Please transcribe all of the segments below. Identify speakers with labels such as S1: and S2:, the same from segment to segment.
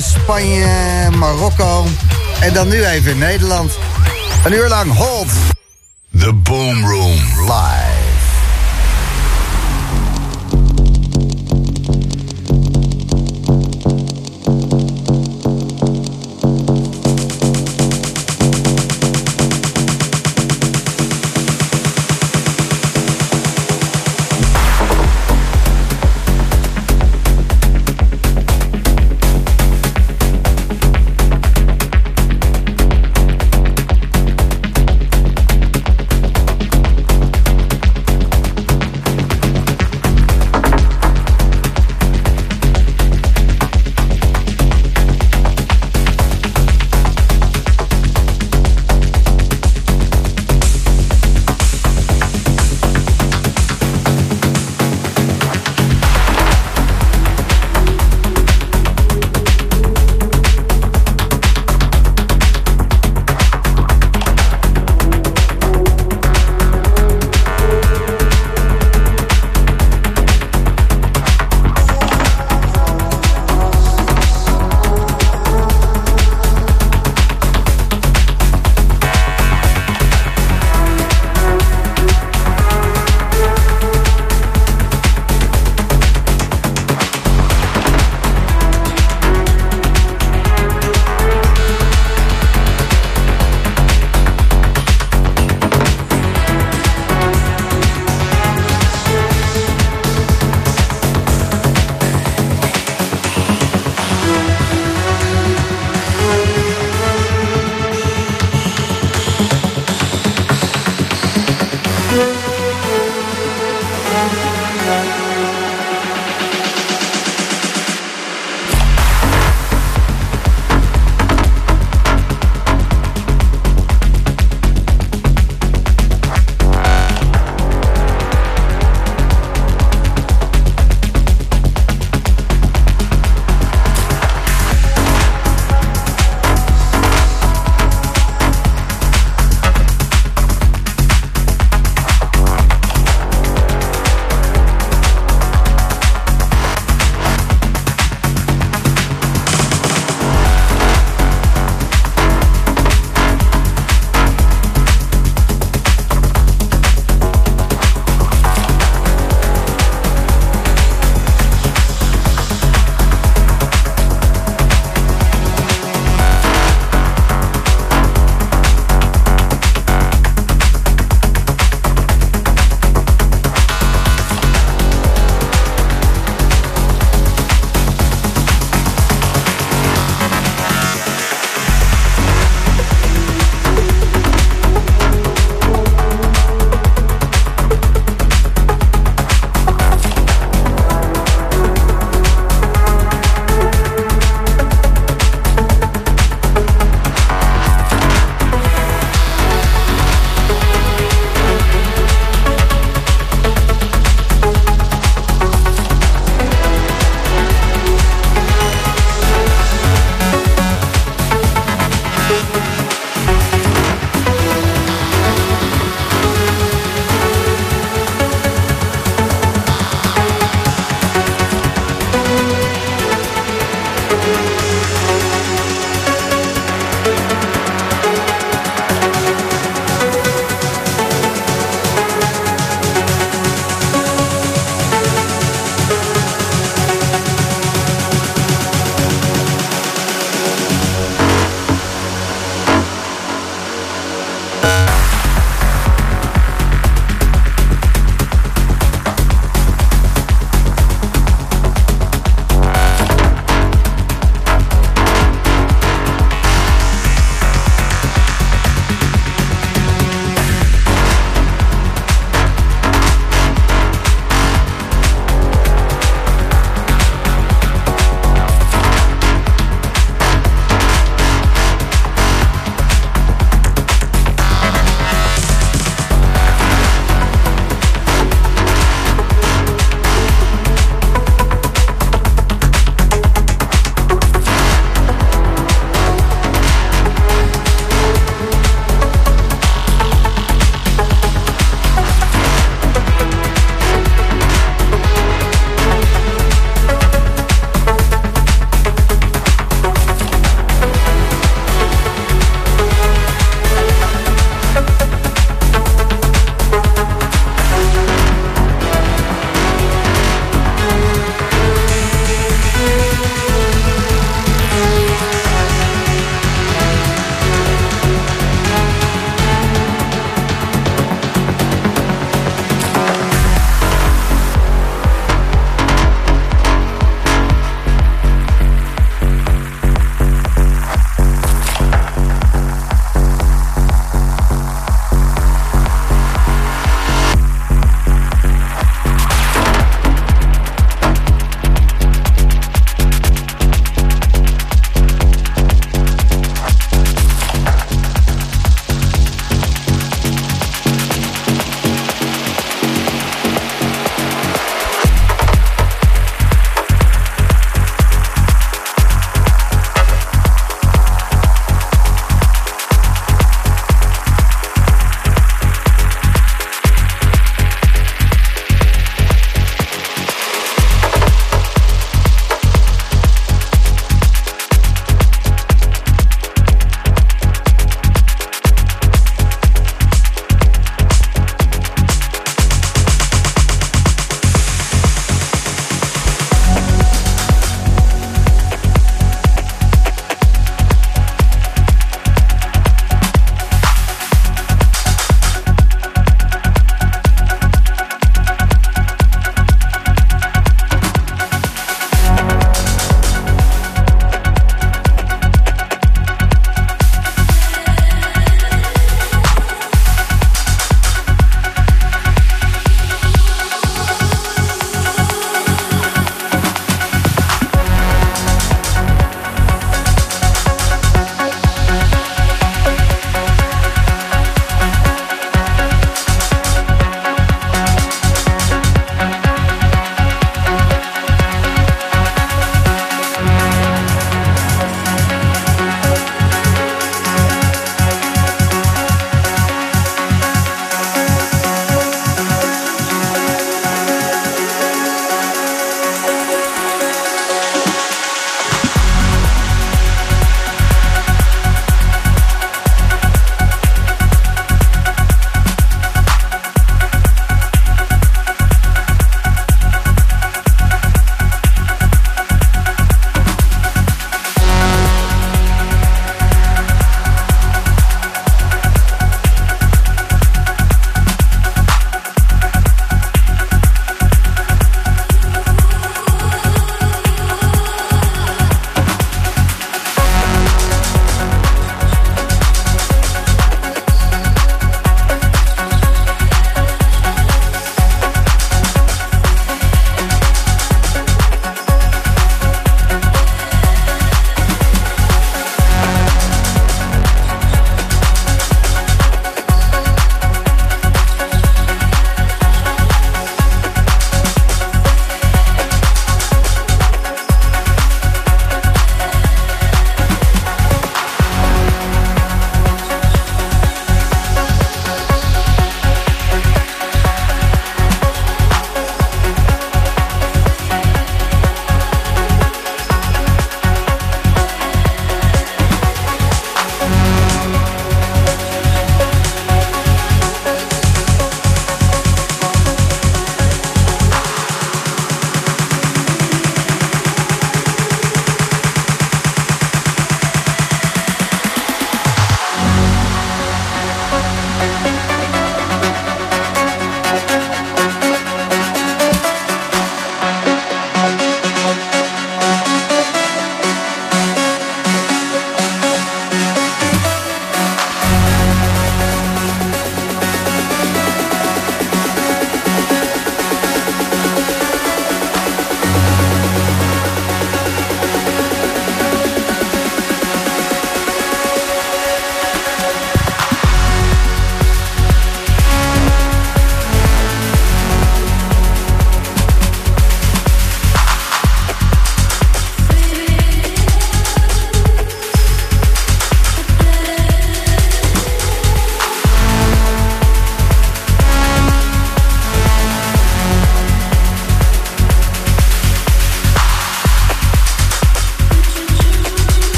S1: Spanje, Marokko. En dan nu even Nederland. Een uur lang Hold.
S2: The Boom Room
S1: Live.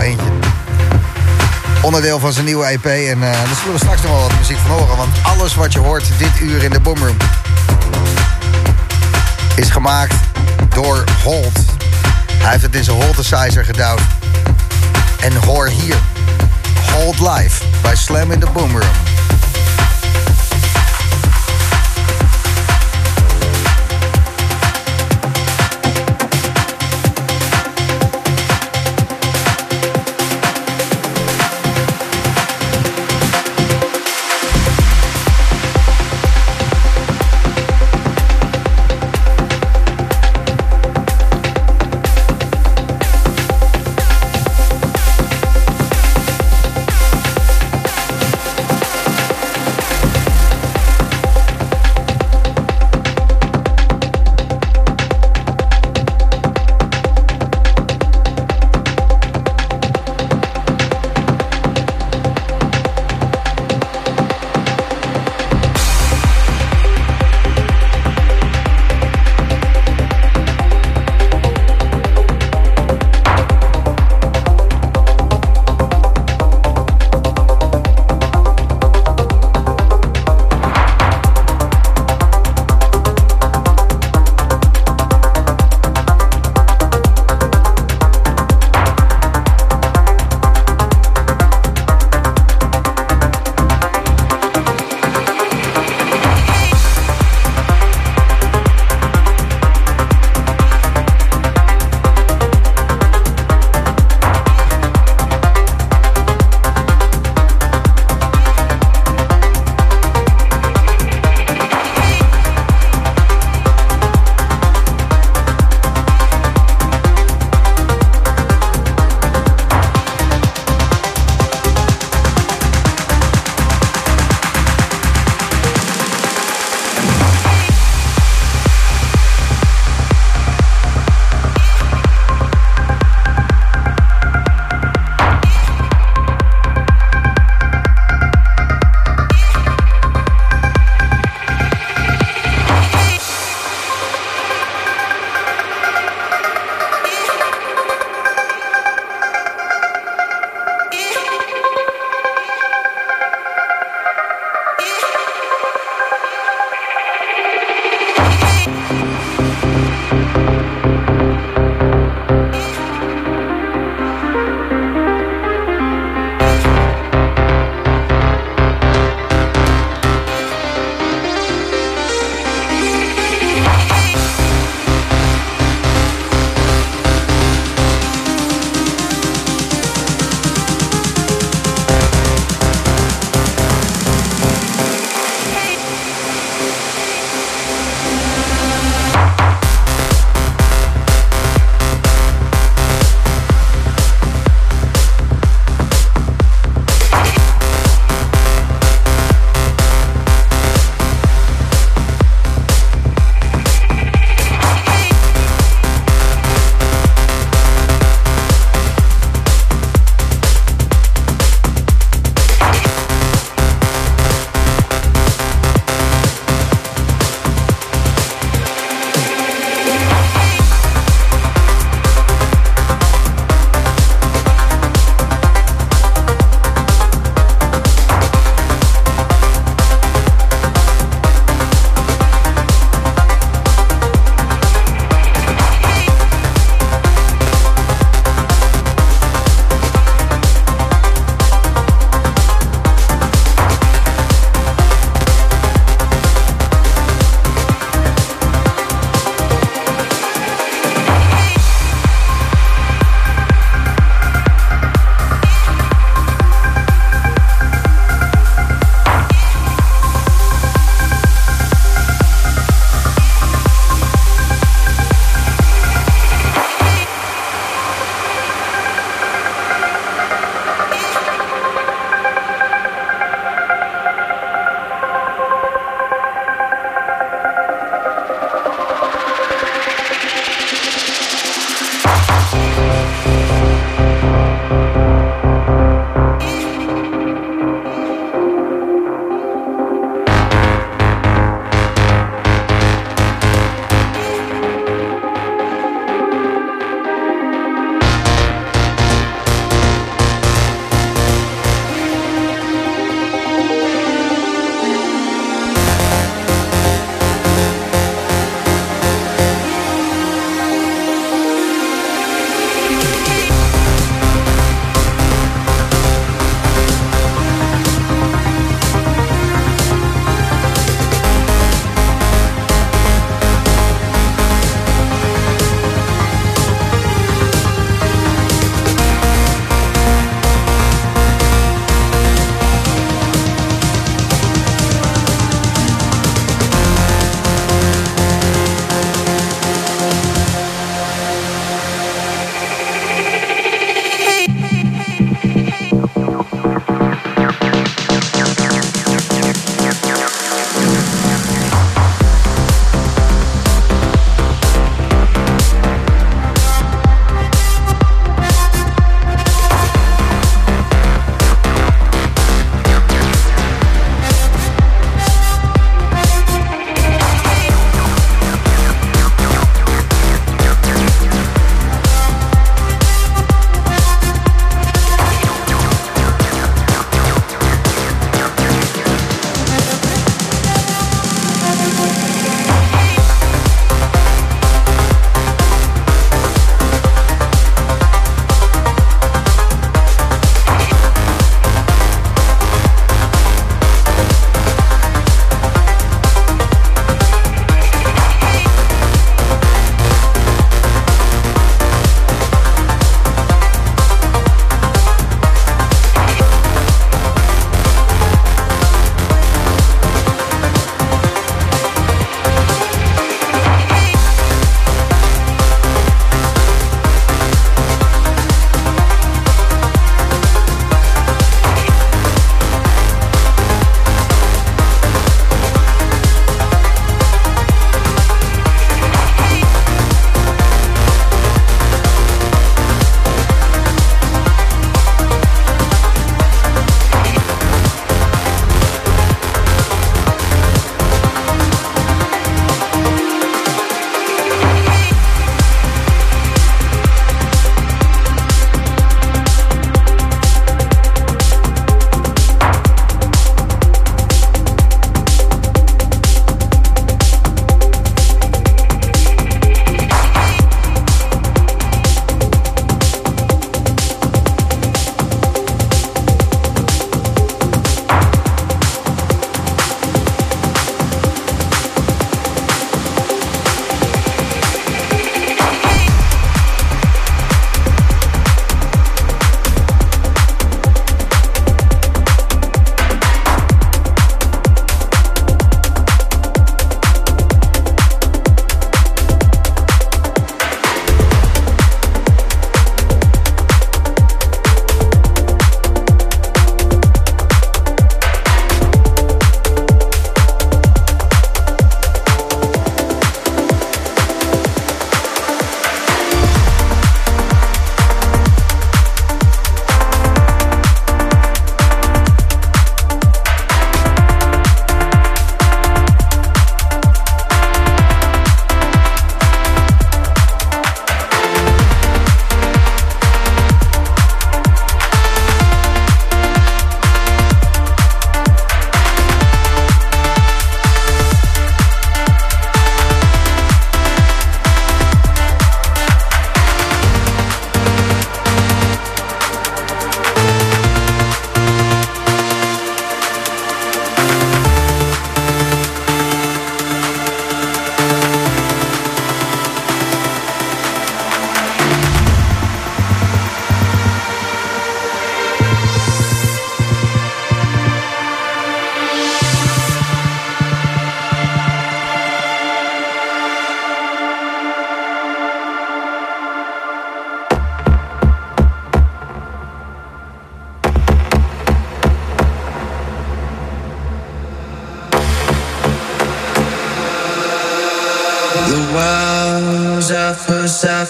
S1: Eentje. Onderdeel van zijn nieuwe EP. En uh, daar zullen we straks nog wel wat muziek van horen. Want alles wat je hoort dit uur in de Boomroom... is gemaakt door Holt. Hij heeft het in zijn Holtesizer gedouwd. En hoor hier. Hold Live bij Slam in the Boomroom.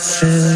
S1: feel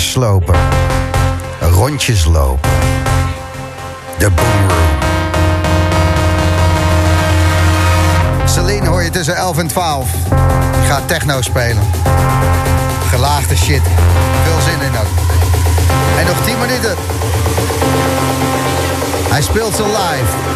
S1: slopen. Rondjes lopen. De Boomroom. Celine hoor je tussen 11 en 12. Ik ga techno spelen. Gelaagde shit. Veel zin in ook. En nog 10 minuten. Hij speelt ze live.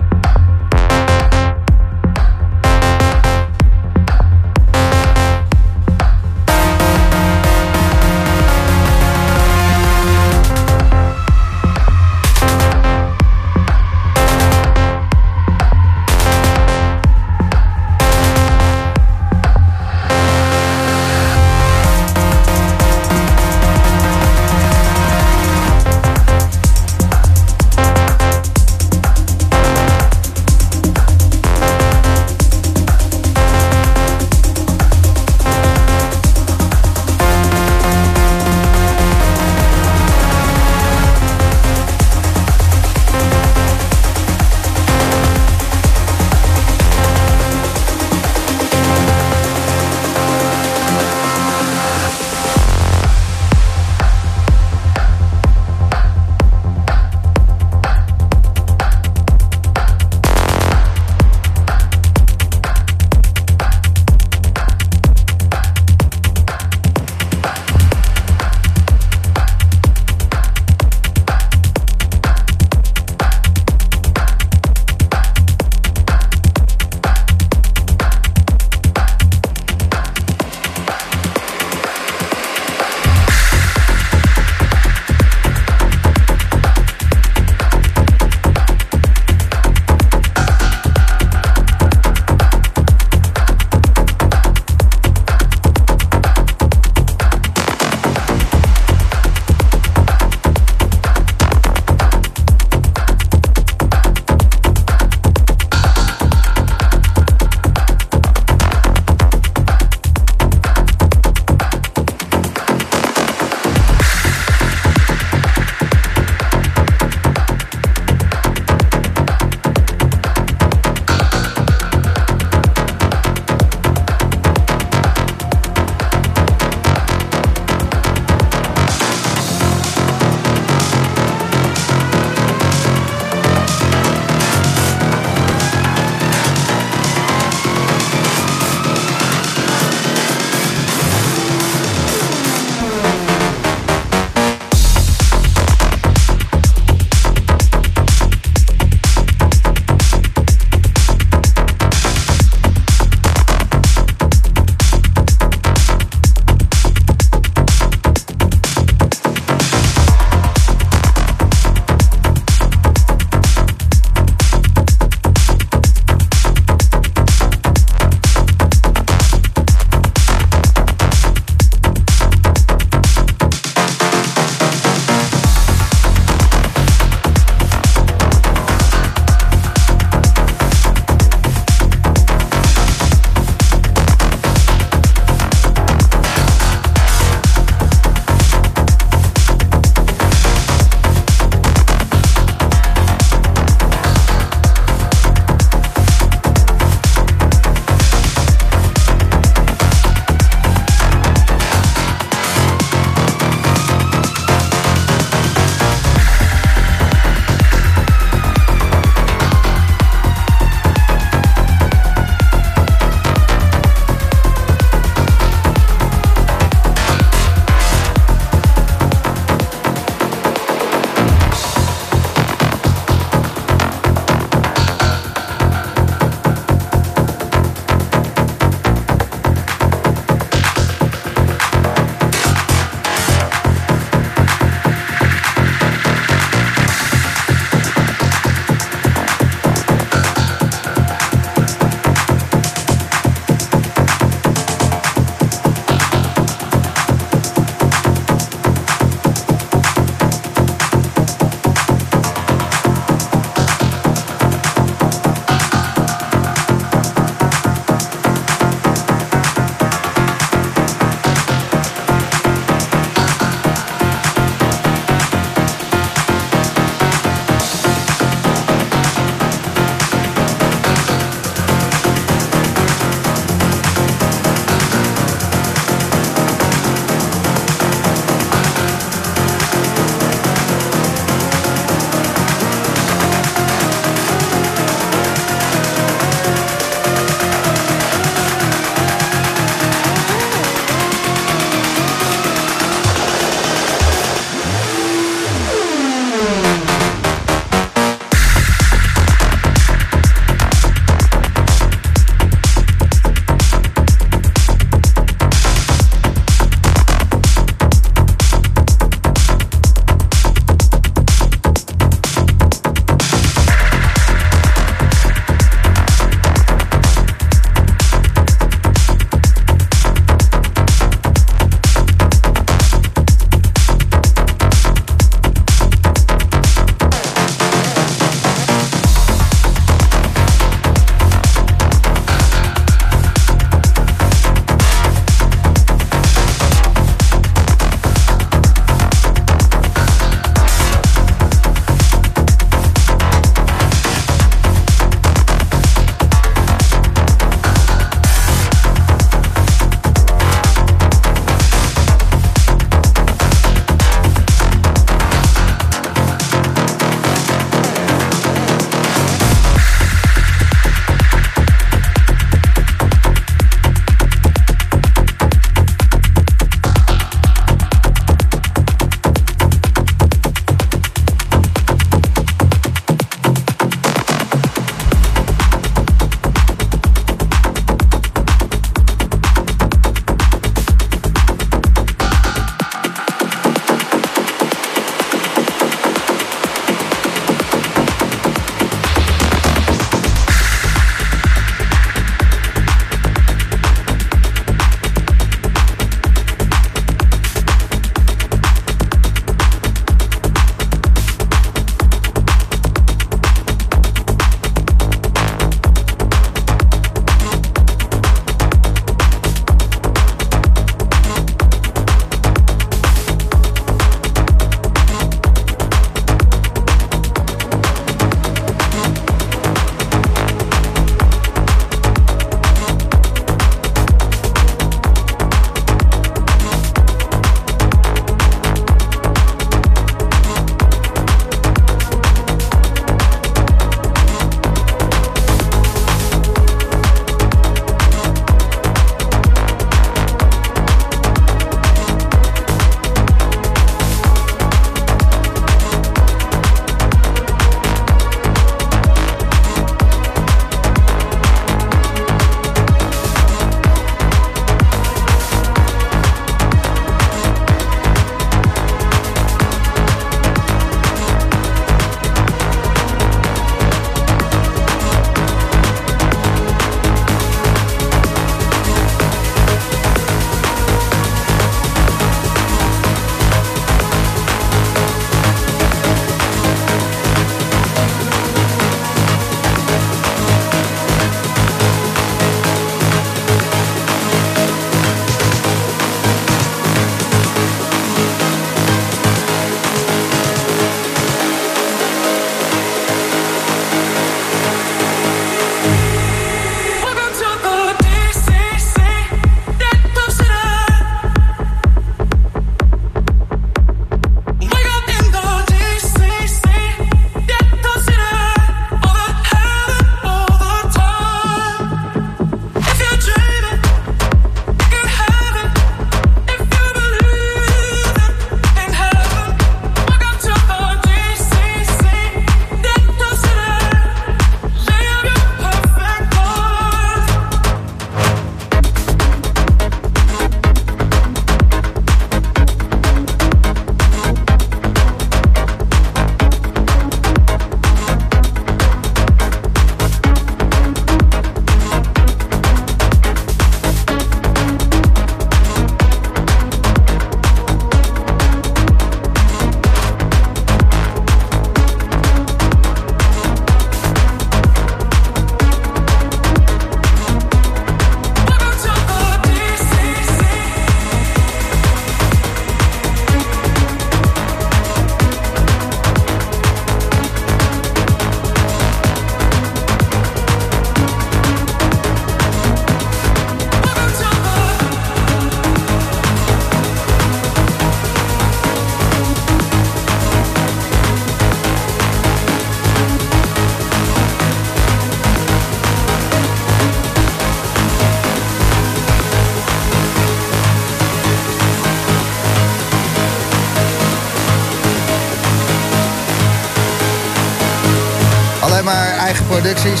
S1: Eigen producties.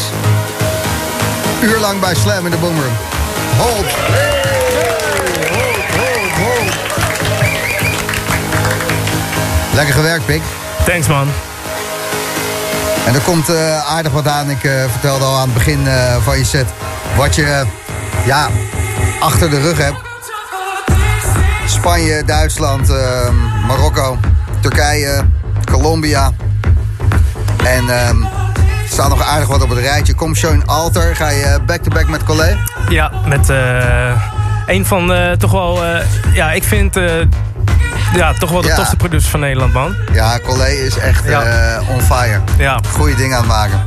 S1: Uurlang bij Slam in de Boomroom. Hold. Lekker gewerkt, Pik.
S3: Thanks man.
S1: En er komt uh, aardig wat aan. Ik uh, vertelde al aan het begin uh, van je set wat je ja, achter de rug hebt. Spanje, Duitsland, Marokko, Turkije, Colombia. En um, er staat nog aardig wat op het rijtje. Kom Schoen Alter, ga je back-to-back -back met Collet?
S3: Ja, met een van toch wel... ja, ik vind ja, toch wel de ja. tofste producer van Nederland, man.
S1: Ja, Collet is echt ja. uh, on fire.
S3: Ja.
S1: Goeie dingen aan het maken.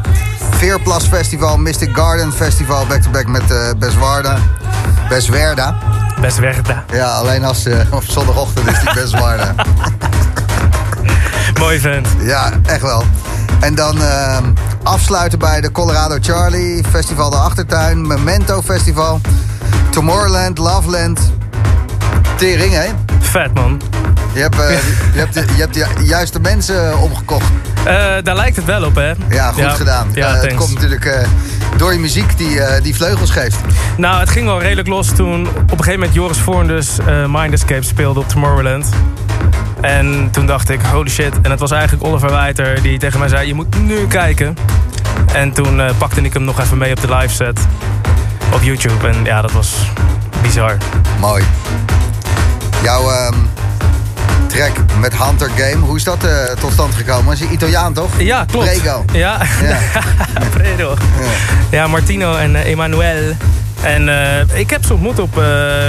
S1: Veerplas Festival, Mystic Garden Festival, back-to-back met uh, Beswarda. Beswerda.
S3: Beswerda.
S1: Ja, alleen als uh, op zondagochtend is die Beswarda.
S3: Mooi vent.
S1: Ja, echt wel. En dan uh, afsluiten bij de Colorado Charlie, Festival de Achtertuin, Memento Festival, Tomorrowland, Loveland. Tering, hè?
S3: Vet, man.
S1: Je hebt, uh, je hebt, de, je hebt de juiste mensen omgekocht.
S3: Uh, daar lijkt het wel op, hè?
S1: Ja, goed
S3: ja.
S1: gedaan.
S3: Ja,
S1: uh, het komt natuurlijk door je muziek die, die vleugels geeft.
S3: Nou, het ging wel redelijk los toen op een gegeven moment Joris Voorn dus Mind Escape speelde op Tomorrowland. En toen dacht ik, holy shit. En het was eigenlijk Oliver Wijter die tegen mij zei, je moet nu kijken. En toen pakte ik hem nog even mee op de live set op YouTube. En ja, dat was bizar.
S1: Mooi. Jouw uh, track met Hunter Game, hoe is dat uh, tot stand gekomen? Is je Italiaan toch?
S3: Ja, klopt.
S1: Prego.
S3: Ja, ja. Prego. Ja. ja. Martino en uh, Emanuel. En uh, ik heb ze ontmoet op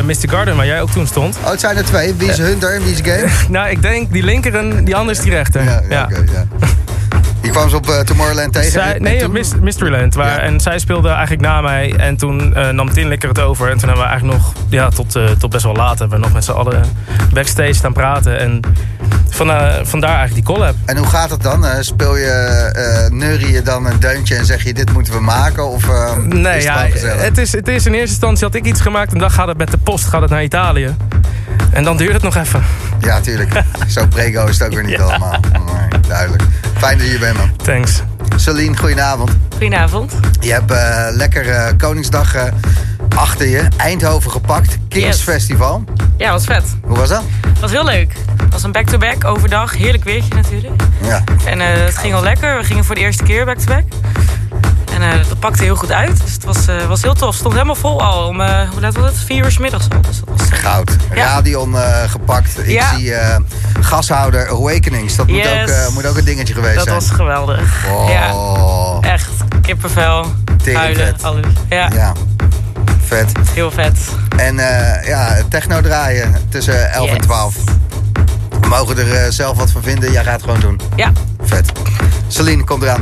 S3: Mr. Garden, waar jij ook toen stond.
S1: Oh, het zijn er twee. Wie is Hunter en wie is Game?
S3: nou, ik denk die linker en die andere is die rechter.
S1: Ja, ja, okay, ja. Die kwam ze op uh, Tomorrowland tegen?
S3: Zij, nee, op. Mysteryland. Waar, ja. En zij speelde eigenlijk na mij. En toen uh, nam Tin Likker het over. En toen hebben we eigenlijk nog ja, tot, uh, tot best wel laat... hebben we nog met z'n allen backstage staan praten. En van, vandaar eigenlijk die collab.
S1: En hoe gaat het dan? speel je, neurie je dan een deuntje en zeg je... dit moeten we maken? Of
S3: nee,
S1: is
S3: ja, het, is, het is in eerste instantie had ik iets gemaakt... en dan gaat het met de post gaat het naar Italië. En dan duurt het nog even.
S1: Ja, tuurlijk. Zo prego is het ook weer niet ja. allemaal. Maar, duidelijk. Fijn dat je hier bent, man.
S3: Thanks.
S1: Celine, goedenavond.
S4: Goedenavond.
S1: Je hebt uh, lekker uh, Koningsdag uh, achter je. Eindhoven gepakt. Kings yes. Festival.
S4: Ja, was vet.
S1: Hoe was dat?
S4: Het was heel leuk. Het was een back-to-back -back, overdag. Heerlijk weertje natuurlijk.
S1: Ja.
S4: En het ging al lekker. We gingen voor de eerste keer back-to-back. -back. En uh, dat pakte heel goed uit. Dus het was, uh, was heel tof. Het stond helemaal vol al. Om, hoe laat was het? Vier uur 's middags al. Dus dat was,
S1: Goud. Ja. Radion gepakt. Ik
S4: ja.
S1: zie gashouder Awakenings. Dat moet,
S4: yes.
S1: ook, moet ook een dingetje geweest
S4: dat
S1: zijn.
S4: Dat was geweldig.
S1: Oh.
S4: Ja. Echt. Kippenvel. Huilen.
S1: vet.
S4: Alles. Ja.
S1: ja. Vet.
S4: Heel vet.
S1: En ja, techno draaien tussen 11
S4: yes.
S1: en 12. We mogen er zelf wat van vinden. Jij gaat het gewoon doen.
S4: Ja.
S1: Vet. Celine, komt eraan.